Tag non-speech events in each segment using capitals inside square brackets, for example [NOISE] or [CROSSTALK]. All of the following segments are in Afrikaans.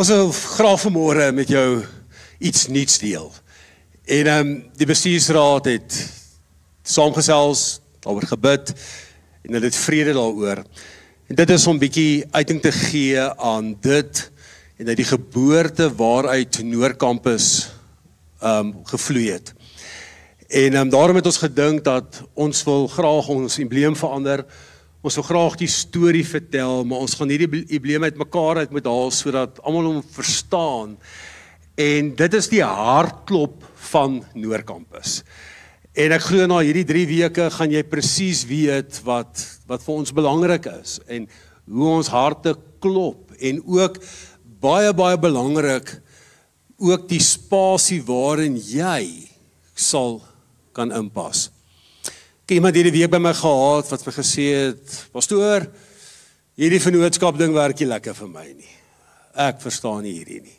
Ons wil graag vanmôre met jou iets nuuts deel. En ehm um, die bestuursraad het saamgesels, daaroor gebid en hulle het vrede daaroor. En dit is om bietjie uiting te gee aan dit en uit die geboorte waaruit Noordkampus ehm um, gevloei het. En ehm um, daarom het ons gedink dat ons wil graag ons embleem verander. Ons wil graag die storie vertel, maar ons gaan hierdie embleem uitmekaar uit moet haal sodat almal hom verstaan. En dit is die hartklop van Noordkampus. En ek glo na hierdie 3 weke gaan jy presies weet wat wat vir ons belangrik is en hoe ons harte klop en ook baie baie belangrik ook die spasie waarin jy sal kan inpas iemand hierdie week by my gehad wat vir gesê het, "Pastoor, hierdie vennootskap ding werk nie lekker vir my nie. Ek verstaan nie hierdie nie."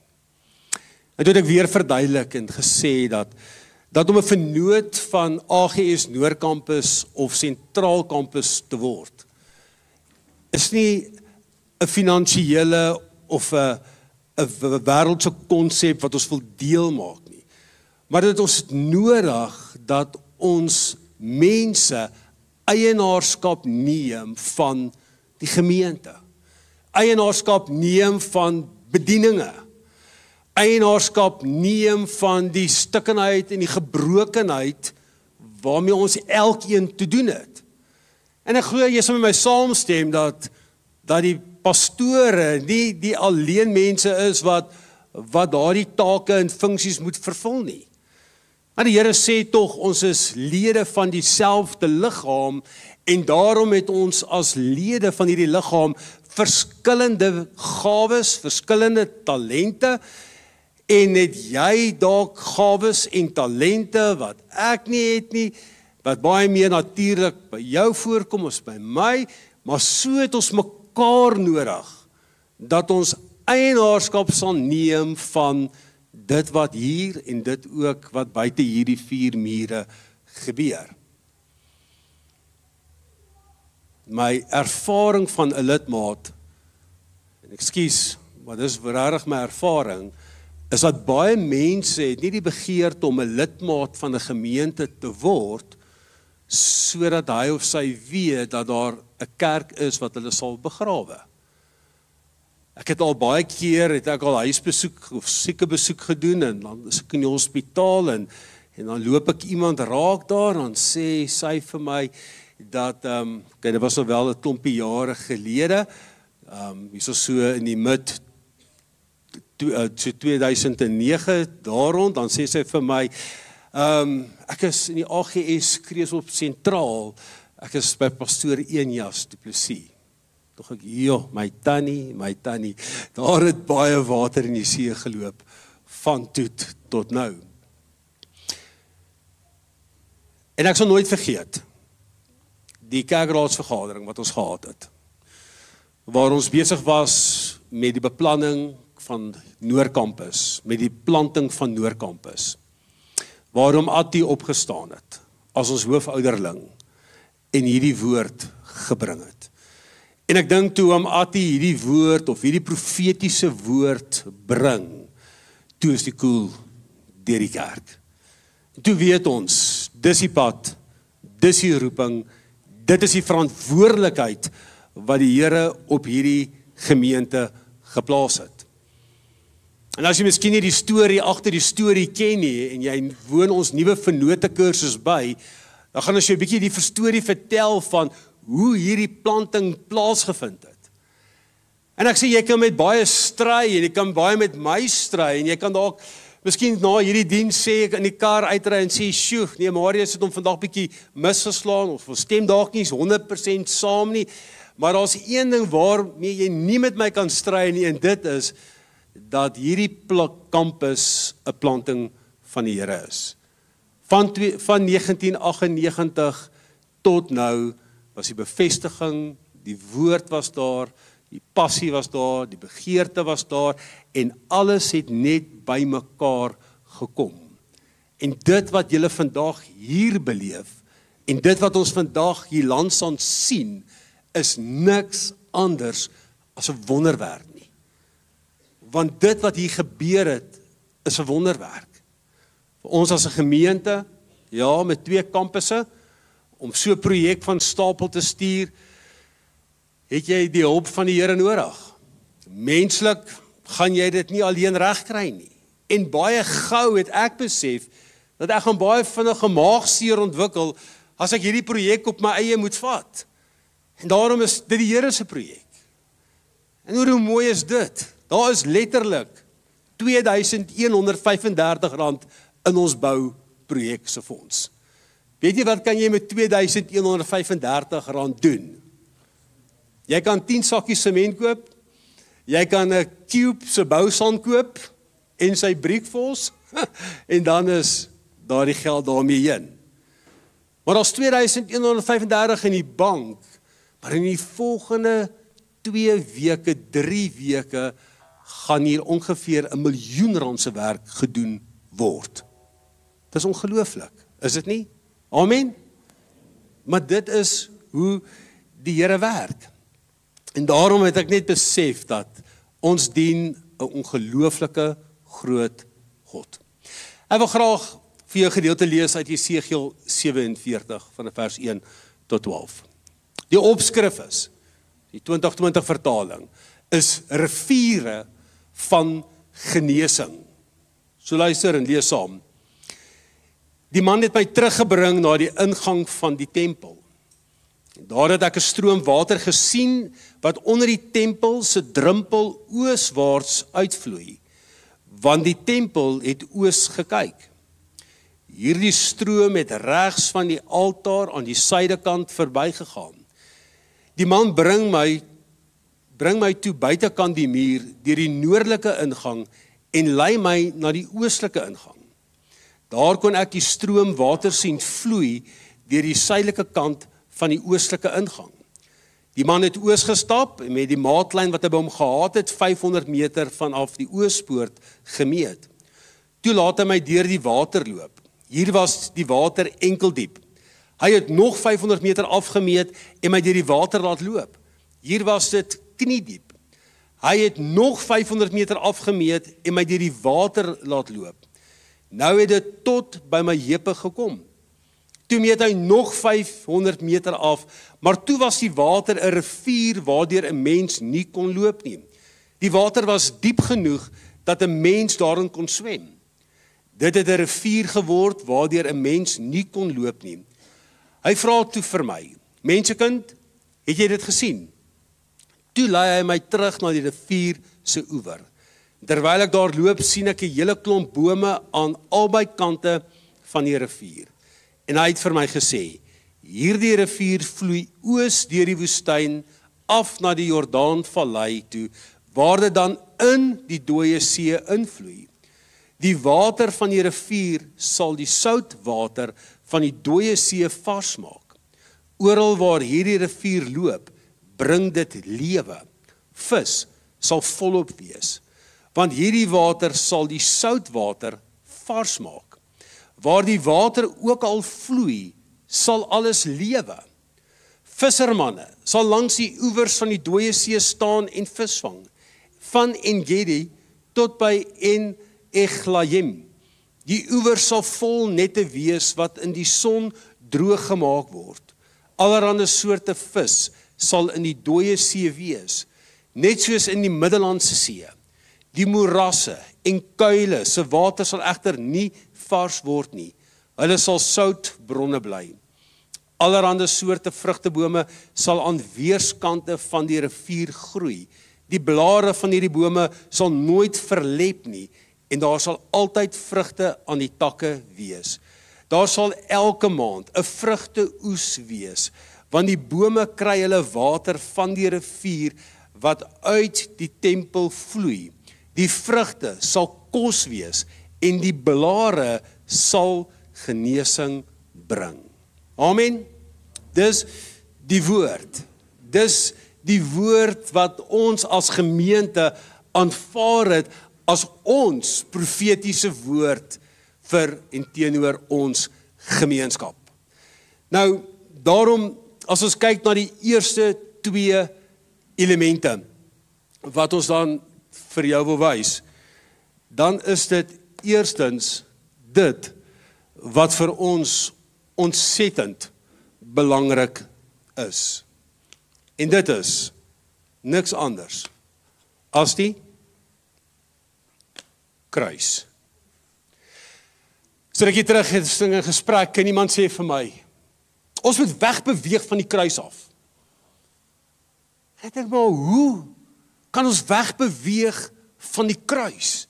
En toe het ek weer verduidelik en gesê dat dat om 'n vennoot van AGS Noordkampus of Sentraal Kampus te word is nie 'n finansiële of 'n 'n wêreldse konsep wat ons wil deel maak nie. Maar dit ons nodig dat ons mense eienaarskap neem van die gemeente. Eienaarskap neem van bedieninge. Eienaarskap neem van die stikkenheid en die gebrokenheid waarmee ons elkeen te doen het. En ek glo jy sal met my saamstem dat dat die pastore nie die alleen mense is wat wat daardie take en funksies moet vervul nie. Maar die Here sê tog ons is lede van dieselfde liggaam en daarom het ons as lede van hierdie liggaam verskillende gawes, verskillende talente. En het jy dalk gawes en talente wat ek nie het nie wat baie meer natuurlik by jou voorkom as by my, maar so het ons mekaar nodig dat ons eienaarskap sal neem van dit wat hier en dit ook wat buite hierdie vier mure gebeur. My ervaring van 'n lidmaat en ekskuus, maar dis regtig my ervaring is dat baie mense het nie die begeerte om 'n lidmaat van 'n gemeente te word sodat hy of sy weet dat daar 'n kerk is wat hulle sal begrawe. Ek het al baie keer het ek al huisbesoek of sieke besoek gedoen en dan is ek in die hospitaal en en dan loop ek iemand raak daar en sê sy vir my dat ehm um, kyk dit was al wel 'n klompie jare gelede. Ehm um, hierso so in die mid to, uh, so 2009 daar rond dan sê sy vir my ehm um, ek is in die AGS Kreesop sentraal. Ek is by pastoor Eenjas Du Plessis. Tog ek, "Jo, my tannie, my tannie, daar het baie water in die see geloop van toe tot nou." En ek sal nooit vergeet die kerkraadsvergadering wat ons gehad het. Waar ons besig was met die beplanning van Noordkampus, met die planting van Noordkampus. Waarom Attie opgestaan het as ons hoofouderling en hierdie woord gebring het. En ek dink toe om Atti hierdie woord of hierdie profetiese woord bring, toe is die koel deur die kerk. En toe weet ons, dis die pad, dis die roeping, dit is die verantwoordelikheid wat die Here op hierdie gemeente geplaas het. En as jy miskien nie die storie agter die storie ken nie en jy woon ons nuwe vennote kursus by, dan gaan ons jou 'n bietjie die storie vertel van hoe hierdie planting plaasgevind het. En ek sê jy kan met baie stry en jy kan baie met my stry en jy kan dalk miskien na hierdie diens sê ek in die kar uitry en sê sjoe, nee Marius het hom vandag bietjie misgeslaan of stem dalk nie 100% saam nie. Maar daar's een ding waarmee jy nie met my kan stry nie en dit is dat hierdie kampus 'n planting van die Here is. Van twee, van 1998 tot nou was die bevestiging, die woord was daar, die passie was daar, die begeerte was daar en alles het net bymekaar gekom. En dit wat julle vandag hier beleef en dit wat ons vandag hier langs aan sien is niks anders as 'n wonderwerk nie. Want dit wat hier gebeur het is 'n wonderwerk. Vir ons as 'n gemeente, ja, met twee kampusse om so 'n projek van stapel te stuur, het jy die hulp van die Here nodig. Menslik gaan jy dit nie alleen regkry nie. En baie gou het ek besef dat ek gaan baie vinnige maagseer ontwikkel as ek hierdie projek op my eie moet vat. En daarom is dit die Here se projek. En hoe mooi is dit? Daar is letterlik R2135 in ons bou projek se fonds. Weet jy wat kan jy met R2135 doen? Jy kan 10 sakkies sement koop. Jy kan 'n cube se bousand koop en sy briekvols [LAUGHS] en dan is daardie geld daarmee heen. Maar as 2135 in die bank, maar in die volgende 2 weke, 3 weke gaan hier ongeveer 'n miljoen rand se werk gedoen word. Dis ongelooflik, is dit nie? Amen. Maar dit is hoe die Here werk. En daarom het ek net besef dat ons dien 'n ongelooflike groot God. Ek wil graag vir jou gedeelte lees uit Jesegiel 47 van vers 1 tot 12. Die opskrif is die 2020 vertaling is riviere van genesing. So luister en lees saam. Die man het my teruggebring na die ingang van die tempel. Daar het ek 'n stroom water gesien wat onder die tempel se drempel ooswaarts uitvloei want die tempel het oos gekyk. Hierdie stroom het regs van die altaar aan die suidekant verbygegaan. Die man bring my bring my toe buitekant die muur deur die noordelike ingang en lei my na die oostelike ingang. Daar kon ek die stroom water sien vloei deur die suidelike kant van die oostelike ingang. Die man het oos gestap en met die maatlyn wat hy by hom gehad het 500 meter vanaf die oospoort gemeet. Toe laat hy my deur die water loop. Hier was die water enkel diep. Hy het nog 500 meter afgemeet en my deur die water laat loop. Hier was dit knie diep. Hy het nog 500 meter afgemeet en my deur die water laat loop. Nou het dit tot by my heupe gekom. Toe meet hy nog 500 meter af, maar toe was die water 'n rivier waardeur 'n mens nie kon loop nie. Die water was diep genoeg dat 'n mens daarin kon swem. Dit het 'n rivier geword waardeur 'n mens nie kon loop nie. Hy vra toe vir my: "Mensekind, het jy dit gesien?" Toe lei hy my terug na die rivier se oewer. Terwyl ek daar loop, sien ek 'n hele klomp bome aan albei kante van die rivier. En hy het vir my gesê: "Hierdie rivier vloei oos deur die woestyn af na die Jordaanvallei toe, waar dit dan in die dooie see invloei. Die water van die rivier sal die soutwater van die dooie see vars maak. Oral waar hierdie rivier loop, bring dit lewe. Vis sal volop wees, want hierdie water sal die soutwater vars maak." Waar die water ook al vloei, sal alles lewe. Vissermanne sal langs die oewers van die dooie see staan en visvang van Engedi tot by En Eglaim. Die oewers sal vol nette wees wat in die son droog gemaak word. Allerhande soorte vis sal in die dooie see wees, net soos in die Middellandse See. Die morasse en kuile se water sal egter nie vars word nie. Hulle sal soutbronne bly. Allerhande soorte vrugtebome sal aan weerskante van die rivier groei. Die blare van hierdie bome sal nooit verlep nie en daar sal altyd vrugte aan die takke wees. Daar sal elke maand 'n vrugteoes wees want die bome kry hulle water van die rivier wat uit die tempel vloei. Die vrugte sal kos wees en die blare sal genesing bring. Amen. Dis die woord. Dis die woord wat ons as gemeente aanvaar het as ons profetiese woord vir en teenoor ons gemeenskap. Nou daarom as ons kyk na die eerste twee elemente wat ons dan vir jou wil wys, dan is dit eerstens dit wat vir ons ontsettend belangrik is. En dit is niks anders as die kruis. So ek het terug het 'n gesprek en iemand sê vir my ons moet wegbeweeg van die kruis af. Ek dink maar hoe kan ons wegbeweeg van die kruis?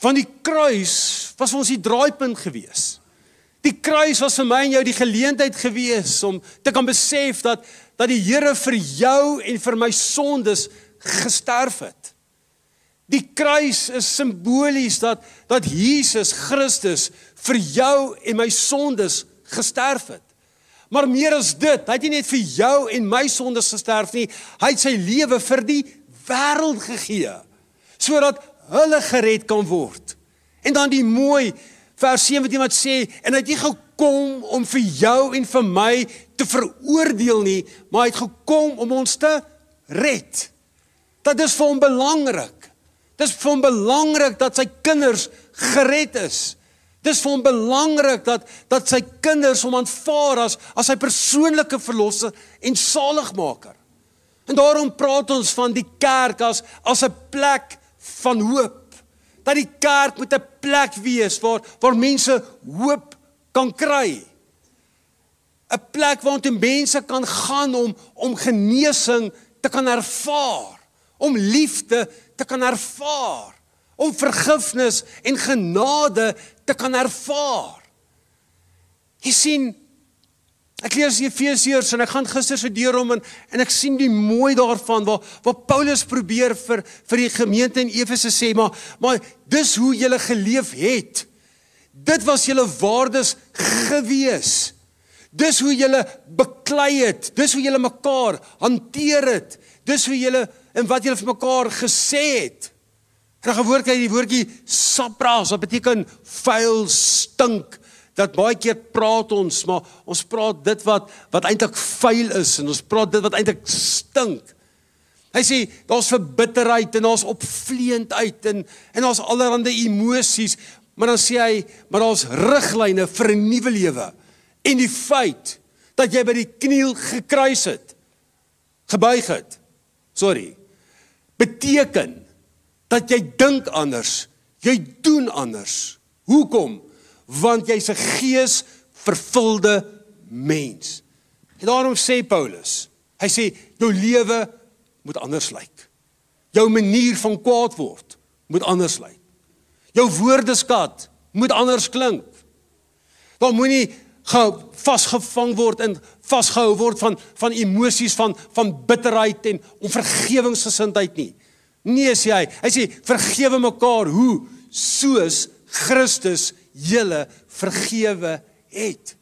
Van die kruis was ons die draaipunt gewees. Die kruis was vir my en jou die geleentheid gewees om te kan besef dat dat die Here vir jou en vir my sondes gesterf het. Die kruis is simbolies dat dat Jesus Christus vir jou en my sondes gesterf het. Maar meer as dit, hy het nie net vir jou en my sondes gesterf nie, hy het sy lewe vir die wêreld gegee sodat hulle gered kan word. En dan die mooi vers 17 wat sê en hy het nie gekom om vir jou en vir my te veroordeel nie, maar hy het gekom om ons te red. Dit is vir hom belangrik. Dit is vir hom belangrik dat sy kinders gered is. Dis vir hom belangrik dat dat sy kinders hom aanvaar as as sy persoonlike verlosser en saligmaker. En daarom praat ons van die kerk as as 'n plek van hoop dat die kerk moet 'n plek wees waar waar mense hoop kan kry. 'n Plek waar toe mense kan gaan om om genesing te kan ervaar, om liefde te kan ervaar, om vergifnis en genade te kan ervaar. Jy sien Ek lees Efesiërs en ek gaan gister se deur om en, en ek sien die mooi daarvan waar waar Paulus probeer vir vir die gemeente in Efese sê maar maar dis hoe julle geleef het. Dit was julle waardes gewees. Dis hoe julle beklei het, dis hoe julle mekaar hanteer het. Dis hoe julle en wat julle vir mekaar gesê het. En dan gewoonlik uit die woordjie sapras wat beteken vuil, stink dat baie keer praat ons maar ons praat dit wat wat eintlik vuil is en ons praat dit wat eintlik stink. Hy sê daar's verbitterheid en daar's opvleendheid en en daar's allerlei emosies, maar dan sê hy maar daar's riglyne vir 'n nuwe lewe. En die feit dat jy by die kniel gekruis het, gebuig het. Sorry. beteken dat jy dink anders, jy doen anders. Hoekom? Want jy's 'n gees vervulde mens. En daarom sê Paulus, hy sê jou lewe moet anders lyk. Jou manier van kwaad word moet anders lyk. Jou woordeskat moet anders klink. Daar moenie vasgevang word en vasgehou word van van emosies van van bitterheid en onvergewingsgesindheid nie. Nee sê hy, hy sê vergewe mekaar hoe soos Christus julle vergewe het.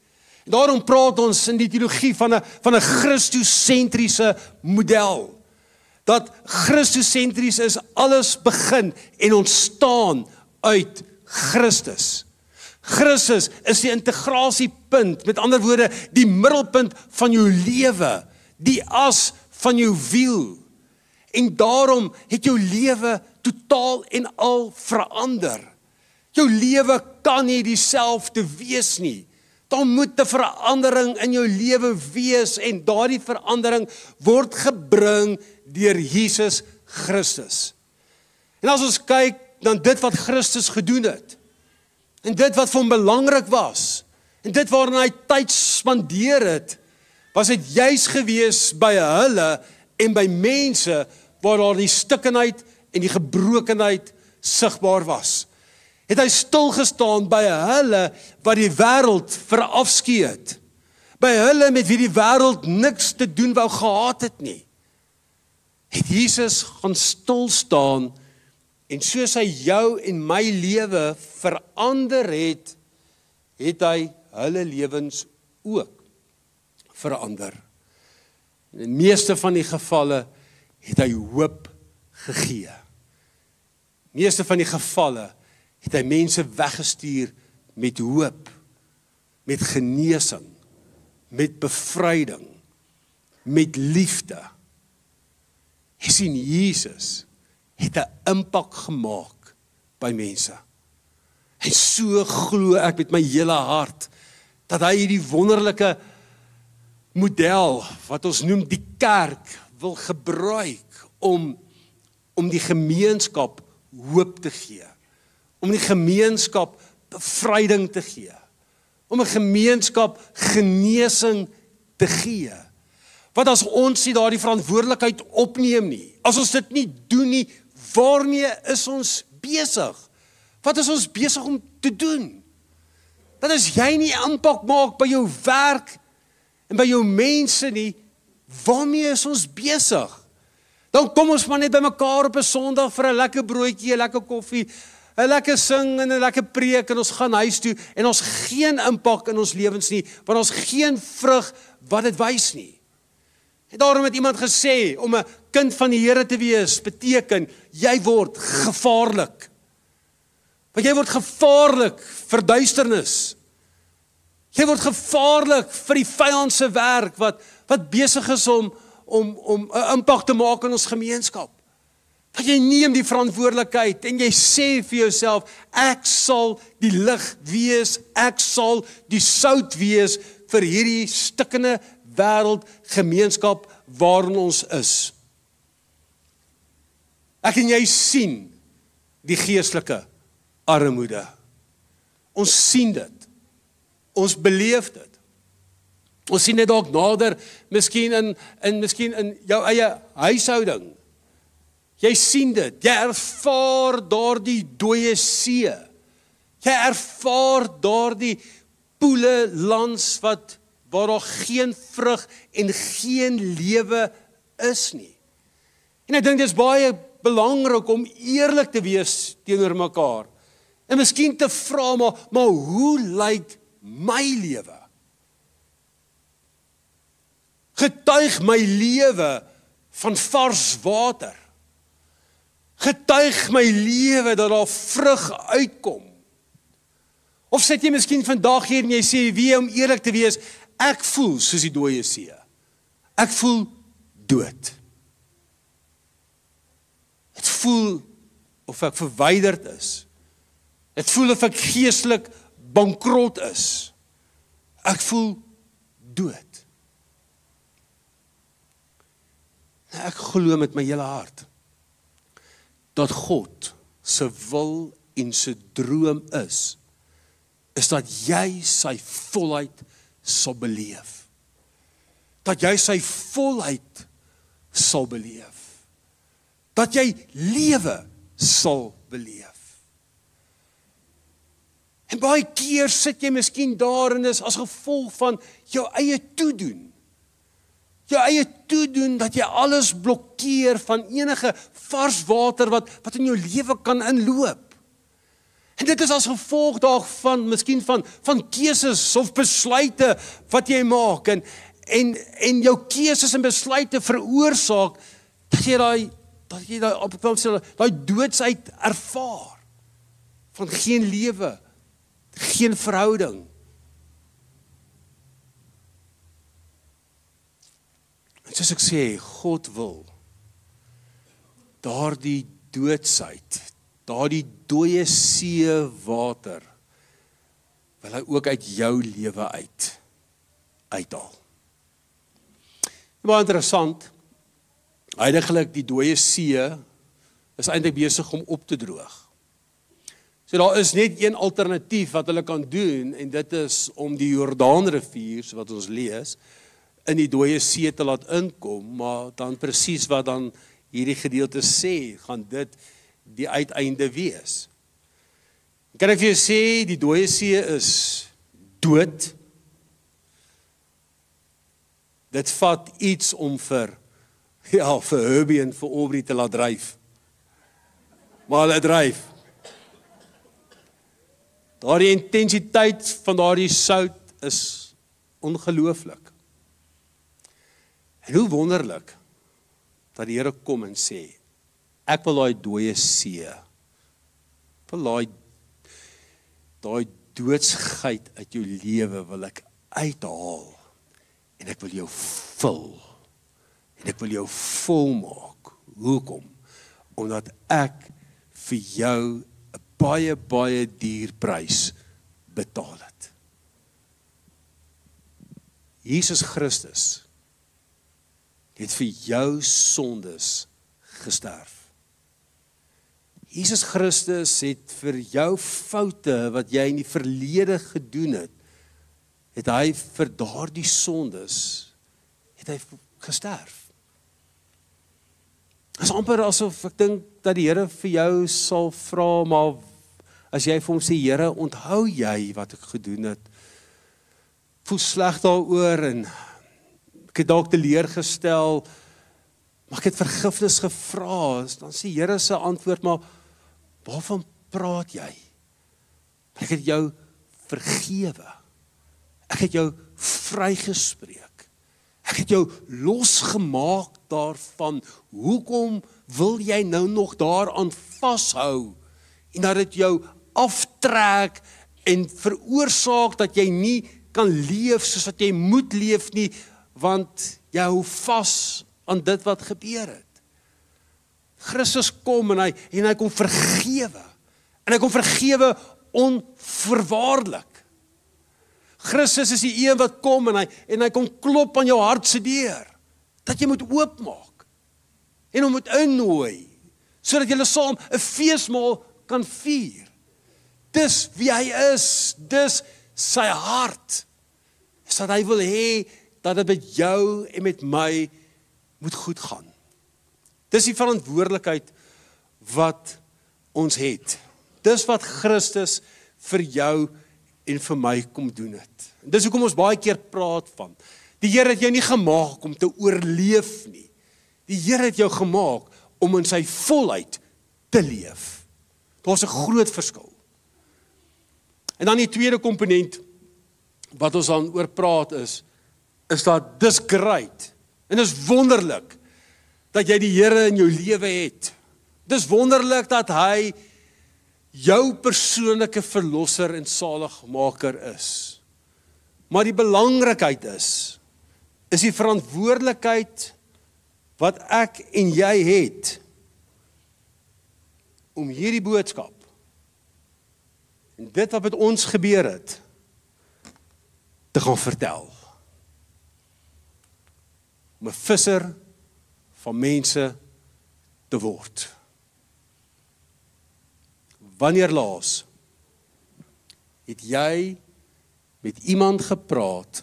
En daarom praat ons in die teologie van 'n van 'n Christosentriese model. Dat Christosentries is alles begin en ontstaan uit Christus. Christus is die integrasiepunt, met ander woorde, die middelpunt van jou lewe, die as van jou wiel. En daarom het jou lewe totaal en al verander. Jou lewe kan nie dieselfde wees nie. Daar moet 'n verandering in jou lewe wees en daardie verandering word gebring deur Jesus Christus. En as ons kyk dan dit wat Christus gedoen het en dit wat vir hom belangrik was en dit waarna hy tyd spandeer het, was dit juis gewees by hulle en by mense waar daar die stikkenheid en die gebrokenheid sigbaar was het hy stil gestaan by hulle wat die wêreld verafskeid het. By hulle met wie die wêreld niks te doen wou gehad het nie. Het Jesus gaan stil staan en soos hy jou en my lewe verander het, het hy hulle lewens ook verander. In die meeste van die gevalle het hy hoop gegee. Meeste van die gevalle het hy mense weggestuur met hoop, met genesing, met bevryding, met liefde. Hy sien Jesus het 'n impak gemaak by mense. En so glo ek met my hele hart dat hy hierdie wonderlike model wat ons noem die kerk wil gebruik om om die gemeenskap hoop te gee. Om die gemeenskap bevryding te gee. Om 'n gemeenskap genesing te gee. Wat as ons nie daardie verantwoordelikheid opneem nie? As ons dit nie doen nie, waarmee is ons besig? Wat is ons besig om te doen? Dat as jy nie impak maak by jou werk en by jou mense nie, waarmee is ons besig? Dan kom ons maar net by mekaar op 'n Sondag vir 'n lekker broodjie, 'n lekker koffie, 'n lekker sing en 'n lekker preek en ons gaan huis toe en ons geen impak in ons lewens nie, want ons geen vrug wat dit wys nie. En daarom het iemand gesê om 'n kind van die Here te wees beteken jy word gevaarlik. Want jy word gevaarlik vir duisternis. Jy word gevaarlik vir die vyand se werk wat wat besig is om om om 'n impak te maak in ons gemeenskap. Dat jy neem die verantwoordelikheid en jy sê vir jouself ek sal die lig wees, ek sal die sout wees vir hierdie stikkende wêreld gemeenskap waarin ons is. Ek en jy sien die geestelike armoede. Ons sien dit. Ons beleef dit. Ons sien dit dalk nader, miskien in in miskien in jou eie huishouding. Jy sien dit. Jy ervaar daardie dooie see. Jy ervaar daardie poele lands wat waar daar geen vrug en geen lewe is nie. En ek dink dit is baie belangrik om eerlik te wees teenoor mekaar. En miskien te vra maar maar hoe lyk my lewe? Getuig my lewe van vars water. Getuig my lewe dat daar vrug uitkom. Of sit jy miskien vandag hier en jy sê wie om eerlik te wees, Ek voel soos die dooie see. Ek voel dood. Dit voel of ek verwyderd is. Dit voel of ek geestelik bankrot is. Ek voel dood. Nou, ek glo met my hele hart dat God se wil en se droom is is dat jy sy volheid sal beleef. Dat jy sy volheid sal beleef. Dat jy lewe sal beleef. En baie keer sit jy miskien daar en is as gevolg van jou eie toedoen. Jou eie toedoen dat jy alles blokkeer van enige vars water wat wat in jou lewe kan inloop. En dit is as gevolg daarvan, miskien van van keuses of besluite wat jy maak en en en jou keuses en besluite veroorsaak dat jy daai dat jy daai op daai daai doodsheid ervaar van geen lewe, geen verhouding. En soos ek sê, God wil daardie doodsheid daardie dooie see water wil hy ook uit jou lewe uit uithaal. Baie interessant. Heidiglik die dooie see is eintlik besig om op te droog. So daar is net een alternatief wat hulle kan doen en dit is om die Jordaanrivier wat ons lees in die dooie see te laat inkom, maar dan presies wat dan hierdie gedeelte sê, gaan dit die uiteinde wees. Kan ek vir jou sê die dooie see is dood? Dit vat iets om vir ja, vir Herbie en vir Aubrey te laat dryf. Maar hulle dryf. Daardie intensiteit van daardie sout is ongelooflik. En hoe wonderlik dat die Here kom en sê Ek wil daai dooie see. Wil daai daai doodsheid uit jou lewe wil ek uithaal en ek wil jou vul. En ek wil jou volmaak. Hoekom? omdat ek vir jou 'n baie baie duur prys betaal het. Jesus Christus het vir jou sondes gesterf. Jesus Christus het vir jou foute wat jy in die verlede gedoen het, het hy vir daardie sondes het hy gesterf. Dit is amper asof ek dink dat die Here vir jou sal vra maar as jy vir hom sê Here, onthou jy wat ek gedoen het? Voel sleg daaroor en ek het dalk teleurgestel. Maar ek het vergifnis gevra. Dan sê Here se antwoord maar Waarvan praat jy? Ek het jou vergewe. Ek het jou vrygespreek. Ek het jou losgemaak daarvan. Hoekom wil jy nou nog daaraan vashou? En dat dit jou aftrek en veroorsaak dat jy nie kan leef soos wat jy moet leef nie, want jy hou vas aan dit wat gebeur het. Christus kom en hy en hy kom vergewe. En hy kom vergewe onverwaarlik. Christus is die een wat kom en hy en hy kom klop aan jou hart se deur dat jy moet oopmaak en hom moet innooi sodat julle saam 'n feesmaal kan vier. Dis wie hy is, dis sy hart. Is dat hy wil hê dat dit met jou en met my moet goed gaan. Dis die verantwoordelikheid wat ons het. Dis wat Christus vir jou en vir my kom doen het. En dis hoekom ons baie keer praat van die Here het jou nie gemaak om te oorleef nie. Die Here het jou gemaak om in sy volheid te leef. Daar's 'n groot verskil. En dan die tweede komponent wat ons dan oor praat is is dat dis great en dis wonderlik dat jy die Here in jou lewe het. Dis wonderlik dat hy jou persoonlike verlosser en saligmaker is. Maar die belangrikheid is is die verantwoordelikheid wat ek en jy het om hierdie boodskap en dit wat met ons gebeur het te gaan vertel. Om 'n visser van mense te word. Wanneer laas het jy met iemand gepraat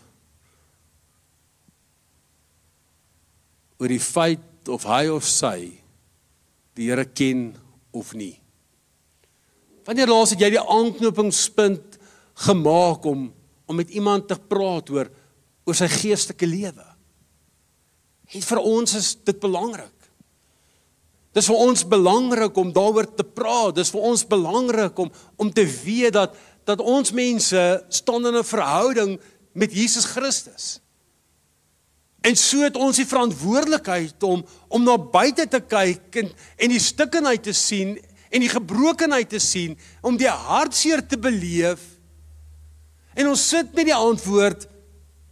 oor die feit of hy of sy die Here ken of nie? Wanneer laas het jy die aanknopingspunt gemaak om om met iemand te praat oor oor sy geestelike lewe? En vir ons is dit belangrik. Dis vir ons belangrik om daaroor te praat. Dis vir ons belangrik om om te weet dat dat ons mense staan in 'n verhouding met Jesus Christus. En so het ons die verantwoordelikheid om om na buite te kyk en en die stikkenheid te sien en die gebrokenheid te sien, om die hartseer te beleef. En ons sit met die antwoord,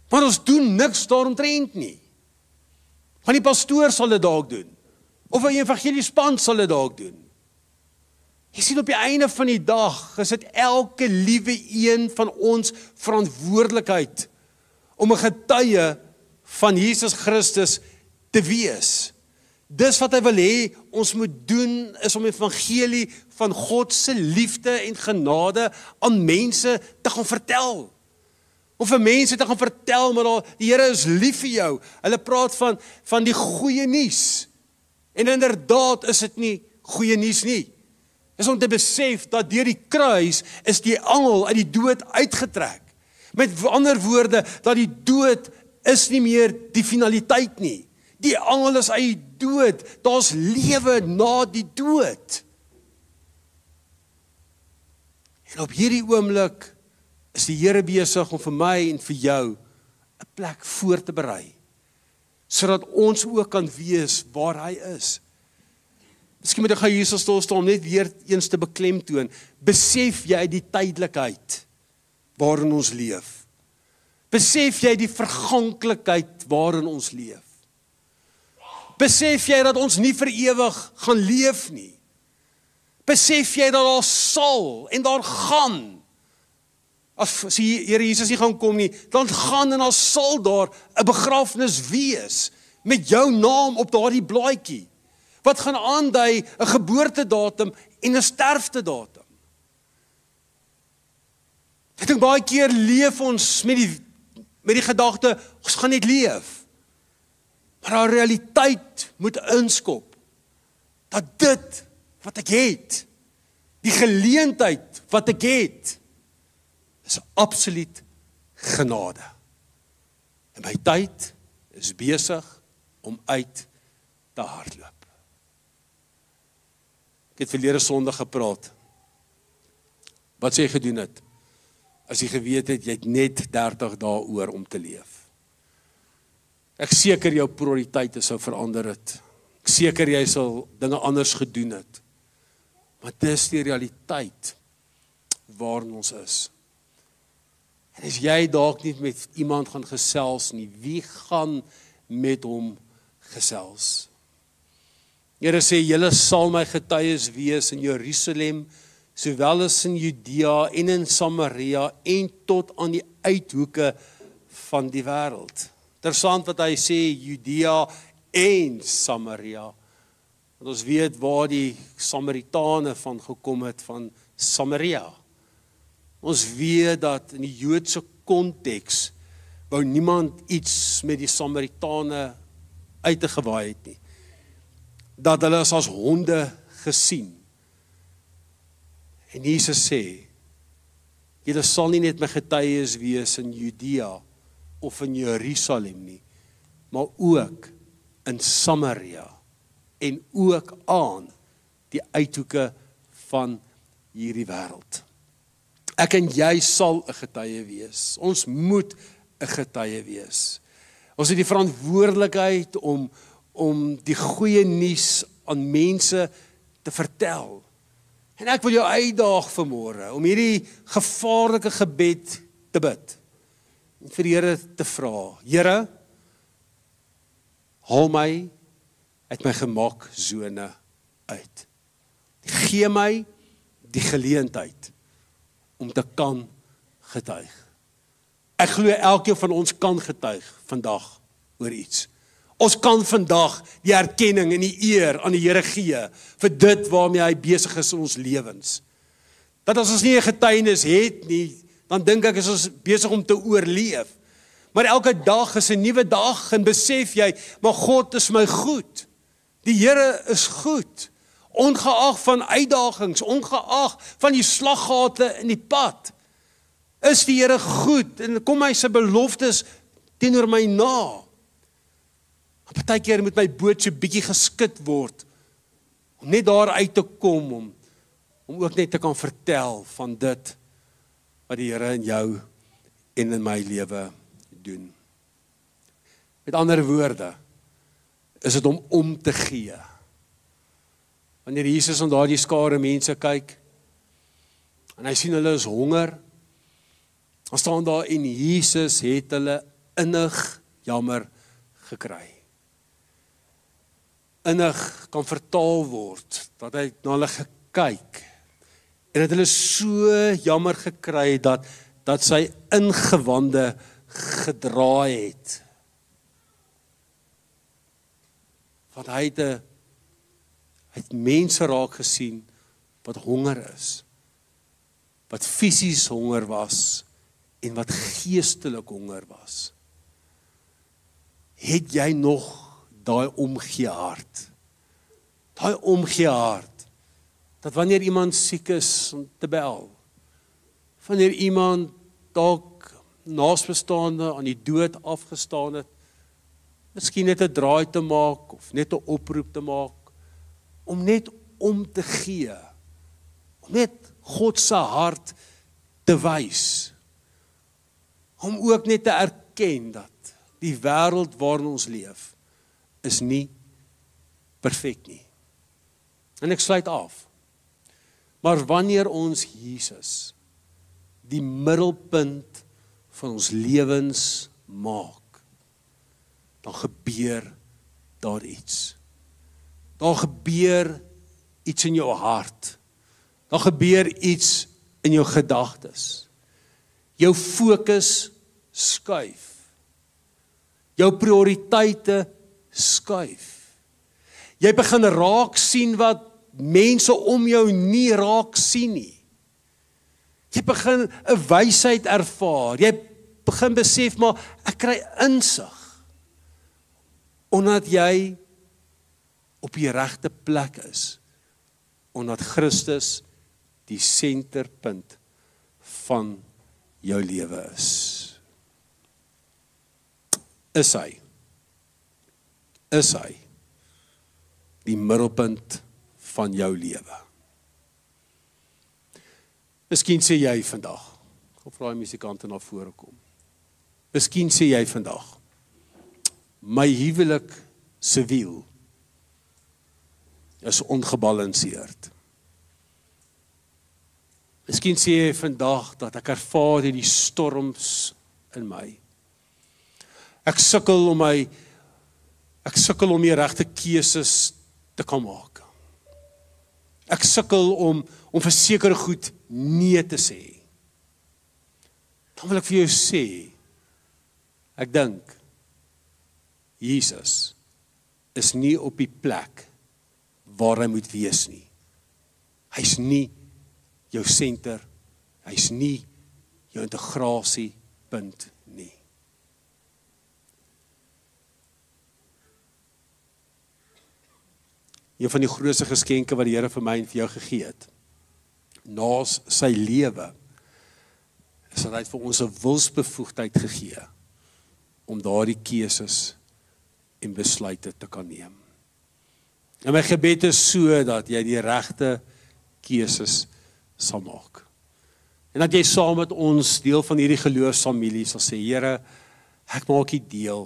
maar ons doen niks daaromtrent nie. Want die pastoor sal dit dalk doen. Of 'n evangeliespan sal dit dalk doen. Jy sien op die einde van die dag is dit elke liewe een van ons verantwoordelikheid om 'n getuie van Jesus Christus te wees. Dis wat hy wil hê ons moet doen is om evangelie van God se liefde en genade aan mense te gaan vertel. Om vir mense te gaan vertel maar die Here is lief vir jou. Hulle praat van van die goeie nuus. En inderdaad is dit nie goeie nuus nie. Is om te besef dat deur die kruis is die angel uit die dood uitgetrek. Met ander woorde dat die dood is nie meer die finaliteit nie. Die angel is uit die dood. Daar's lewe na die dood. En op hierdie oomblik is die Here besig om vir my en vir jou 'n plek voor te berei sodat ons ook kan weet waar hy is. Miskien moet ek gou hier stil staan om net weer eens te beklemtoon. Besef jy die tydelikheid waarin ons leef? Besef jy die verganklikheid waarin ons leef? Besef jy dat ons nie vir ewig gaan leef nie? Besef jy dat daar sal en daar gaan as die Here Jesus nie gaan kom nie, dan gaan en daar sal daar 'n begrafnis wees met jou naam op daardie blaadjie. Wat gaan aandui 'n geboortedatum en 'n sterftedatum. Ek dink baie keer leef ons met die met die gedagte ons gaan net leef. Maar haar realiteit moet inskop dat dit wat ek het, die geleentheid wat ek het, is absoluut genade. En my tyd is besig om uit te hardloop. Ek het verlede Sondag gepraat. Wat sê jy gedoen het? As jy geweet het jy het net 30 dae oor om te leef. Ek seker jou prioriteite sou verander het. Ek seker jy sal dinge anders gedoen het. Maar dis die realiteit waarin ons is. As jy dalk nie met iemand gaan gesels nie, wie gaan met hom gesels? Here sê julle sal my getuies wees in Jerusalem, sowel as in Judea en in Samaria en tot aan die uithoeke van die wêreld. Interessant wat hy sê Judea en Samaria. Want ons weet waar die Samaritane van gekom het van Samaria. Ons weet dat in die Joodse konteks wou niemand iets met die Samaritane uitgewaai het nie. Dat hulle as as honde gesien. En Jesus sê: "Julle sal nie net my getuies wees in Judea of in Jerusalem nie, maar ook in Samaria en ook aan die uithoeke van hierdie wêreld. Ek en jy sal 'n getuie wees. Ons moet 'n getuie wees. Ons het die verantwoordelikheid om om die goeie nuus aan mense te vertel. En ek wil jou uitdaag vanmôre om hierdie gevaarlike gebed te bid vir die Here te vra. Here, haal my uit my gemaksone uit. Gee my die geleentheid om te kan getuig. Ek glo elkeen van ons kan getuig vandag oor iets. Ons kan vandag die erkenning en die eer aan die Here gee vir dit waarmee hy besig is in ons lewens. Dat as ons nie 'n getuienis het nie, dan dink ek is ons besig om te oorleef. Maar elke dag is 'n nuwe dag en besef jy, maar God is my goed. Die Here is goed. Ongeag van uitdagings, ongeag van die slaggate in die pad, is die Here goed en kom hy se beloftes teenoor my na. Partykeer moet my boot so bietjie geskit word om net daar uit te kom om om ook net te kan vertel van dit wat die Here in jou en in my lewe doen. Met ander woorde is dit om om te gee. Wanneer Jesus aan daardie skare mense kyk en hy sien hulle is honger, dan staan daar en Jesus het hulle innig jammer gekry. Innig kan vertaal word dat hy na hulle gekyk en dat hulle so jammer gekry het dat dat sy ingewande gedraai het. Want hy het 'n het mense raak gesien wat honger is. Wat fisies honger was en wat geestelik honger was. Het jy nog daai omgee hart? Daai omgee hart dat wanneer iemand siek is om te bel. Wanneer iemand dalk naasbestaande aan die dood afgestaan het, miskien net 'n draai te maak of net 'n oproep te maak om net om te gee. Om net God se hart te wys. Om ook net te erken dat die wêreld waarin ons leef is nie perfek nie. En ek sluit af. Maar wanneer ons Jesus die middelpunt van ons lewens maak, dan gebeur daar iets. Daar gebeur iets in jou hart. Daar gebeur iets in jou gedagtes. Jou fokus skuif. Jou prioriteite skuif. Jy begin raak sien wat mense om jou nie raak sien nie. Jy begin 'n wysheid ervaar. Jy begin besef maar ek kry insig. Omdat jy op die regte plek is. Omdat Christus die senterpunt van jou lewe is. Is hy? Is hy die middelpunt van jou lewe? Miskien sê jy vandag, of vra die musikante na vore kom. Miskien sê jy vandag, my huwelik se wiel is ongebalanseerd. Miskien sê jy vandag dat ek ervaar hierdie storms in my. Ek sukkel om my ek sukkel om die regte keuses te kan maak. Ek sukkel om om vir sekere goed nee te sê. Dan wil ek vir jou sê ek dink Jesus is nie op die plek waar hy moet wees nie. Hy's nie jou senter. Hy's nie jou integrasiepunt nie. Een van die grootste geskenke wat die Here vir my en vir jou gegee het, naas sy lewe, is dat hy vir ons 'n wilsbevoegdheid gegee om daardie keuses en besluite te kan neem. En my gebed is so dat jy die regte keuses sal maak. En dat jy saam met ons deel van hierdie geloofsfamilie sal sê, Here, ek maak U deel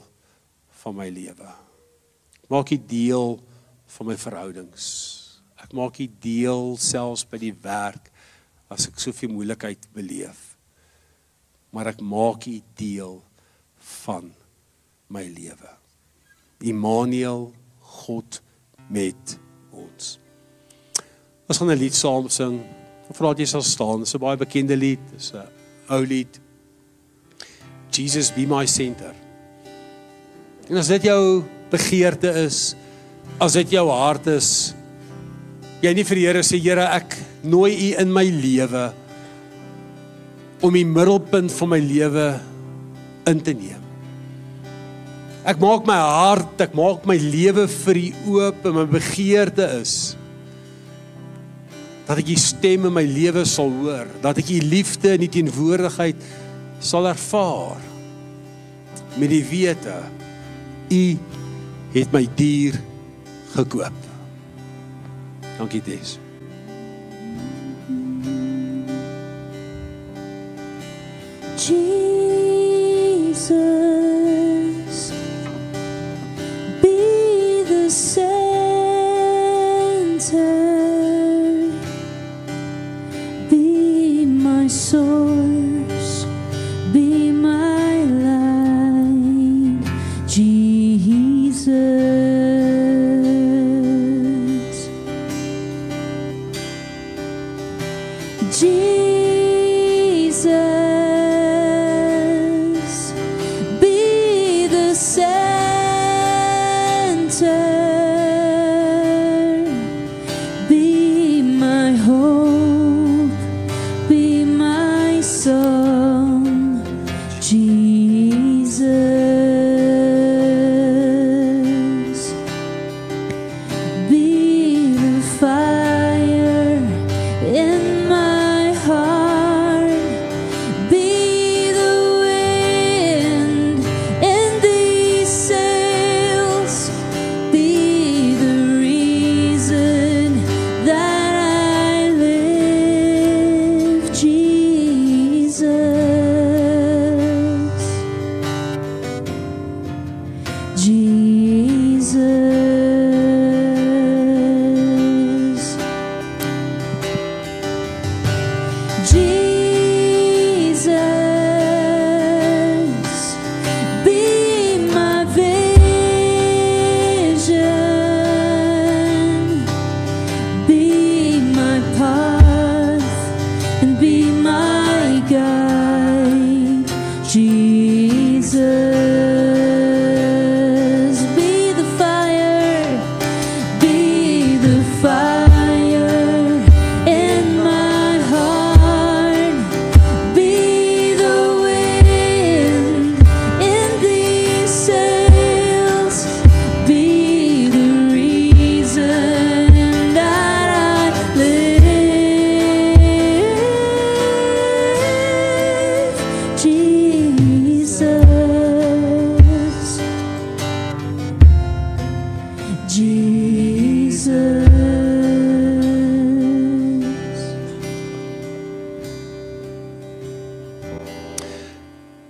van my lewe. Maak U deel van my verhoudings. Ek maak U deel selfs by die werk as ek soveel moeilikheid beleef. Maar ek maak U deel van my lewe. Immanuel, God met ons. Ons gaan 'n lied saam sing. Vra dat jy sal staan. Dis 'n baie bekende lied. Dis 'n ou lied. Jesus be my center. En as dit jou begeerte is, as dit jou hart is, jy nie vir die Here sê Here, ek nooi U in my lewe om die middelpunt van my lewe in te neem. Ek maak my hart, ek maak my lewe vir U oop en my begeerte is dat ek u stem in my lewe sal hoor, dat ek u liefde in die teenwoordigheid sal ervaar. Met die wete u het my dier gekoop. Dankie Des. Jesus be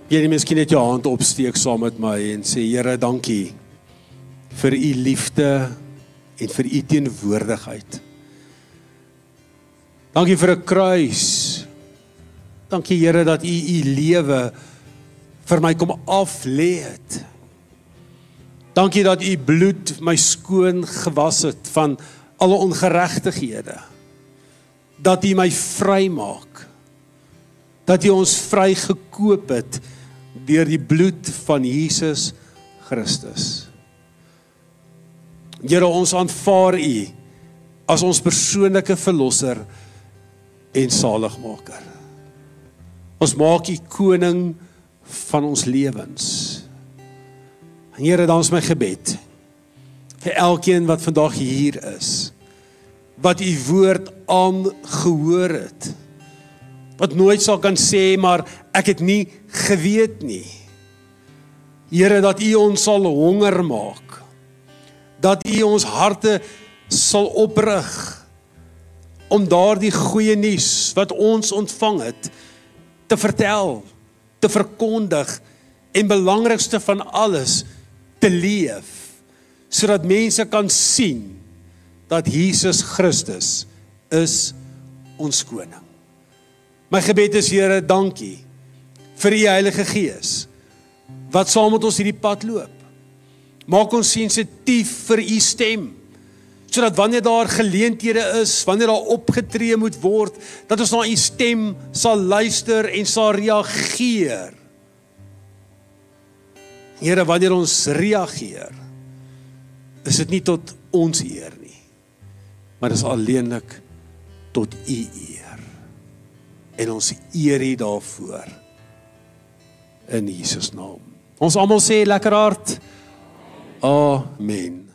Jy net miskien net jou hand opsteek saam met my en sê Here, dankie vir u liefde en vir u teenwoordigheid. Dankie vir 'n kruis. Dankie Here dat u u lewe vir my kom af lê het. Dankie dat u bloed my skoon gewas het van alle ongeregtighede. Dat u my vrymaak. Dat u ons vrygekoop het deur die bloed van Jesus Christus. Here ons aanvaar u as ons persoonlike verlosser en saligmaker. Ons maak u koning van ons lewens. En Here, dan is my gebed vir elkeen wat vandag hier is wat u woord aangehoor het. Wat nooit sal kan sê maar ek het nie geweet nie. Here dat u ons sal honger maak. Dat u ons harte sal oprig om daardie goeie nuus wat ons ontvang het te vertel, te verkondig en belangrikste van alles te leef sodat mense kan sien dat Jesus Christus is ons koning. My gebed is Here, dankie vir u Heilige Gees wat saam met ons hierdie pad loop. Maak ons sensitief vir u stem sodat wanneer daar geleenthede is, wanneer daar opgetree moet word, dat ons na u stem sal luister en sal reageer. Here, wanneer ons reageer, is dit nie tot ons eer nie, maar dis alleenlik tot u eer. En ons eer u daarvoor in Jesus naam. Ons almal sê lekker hard. Amen.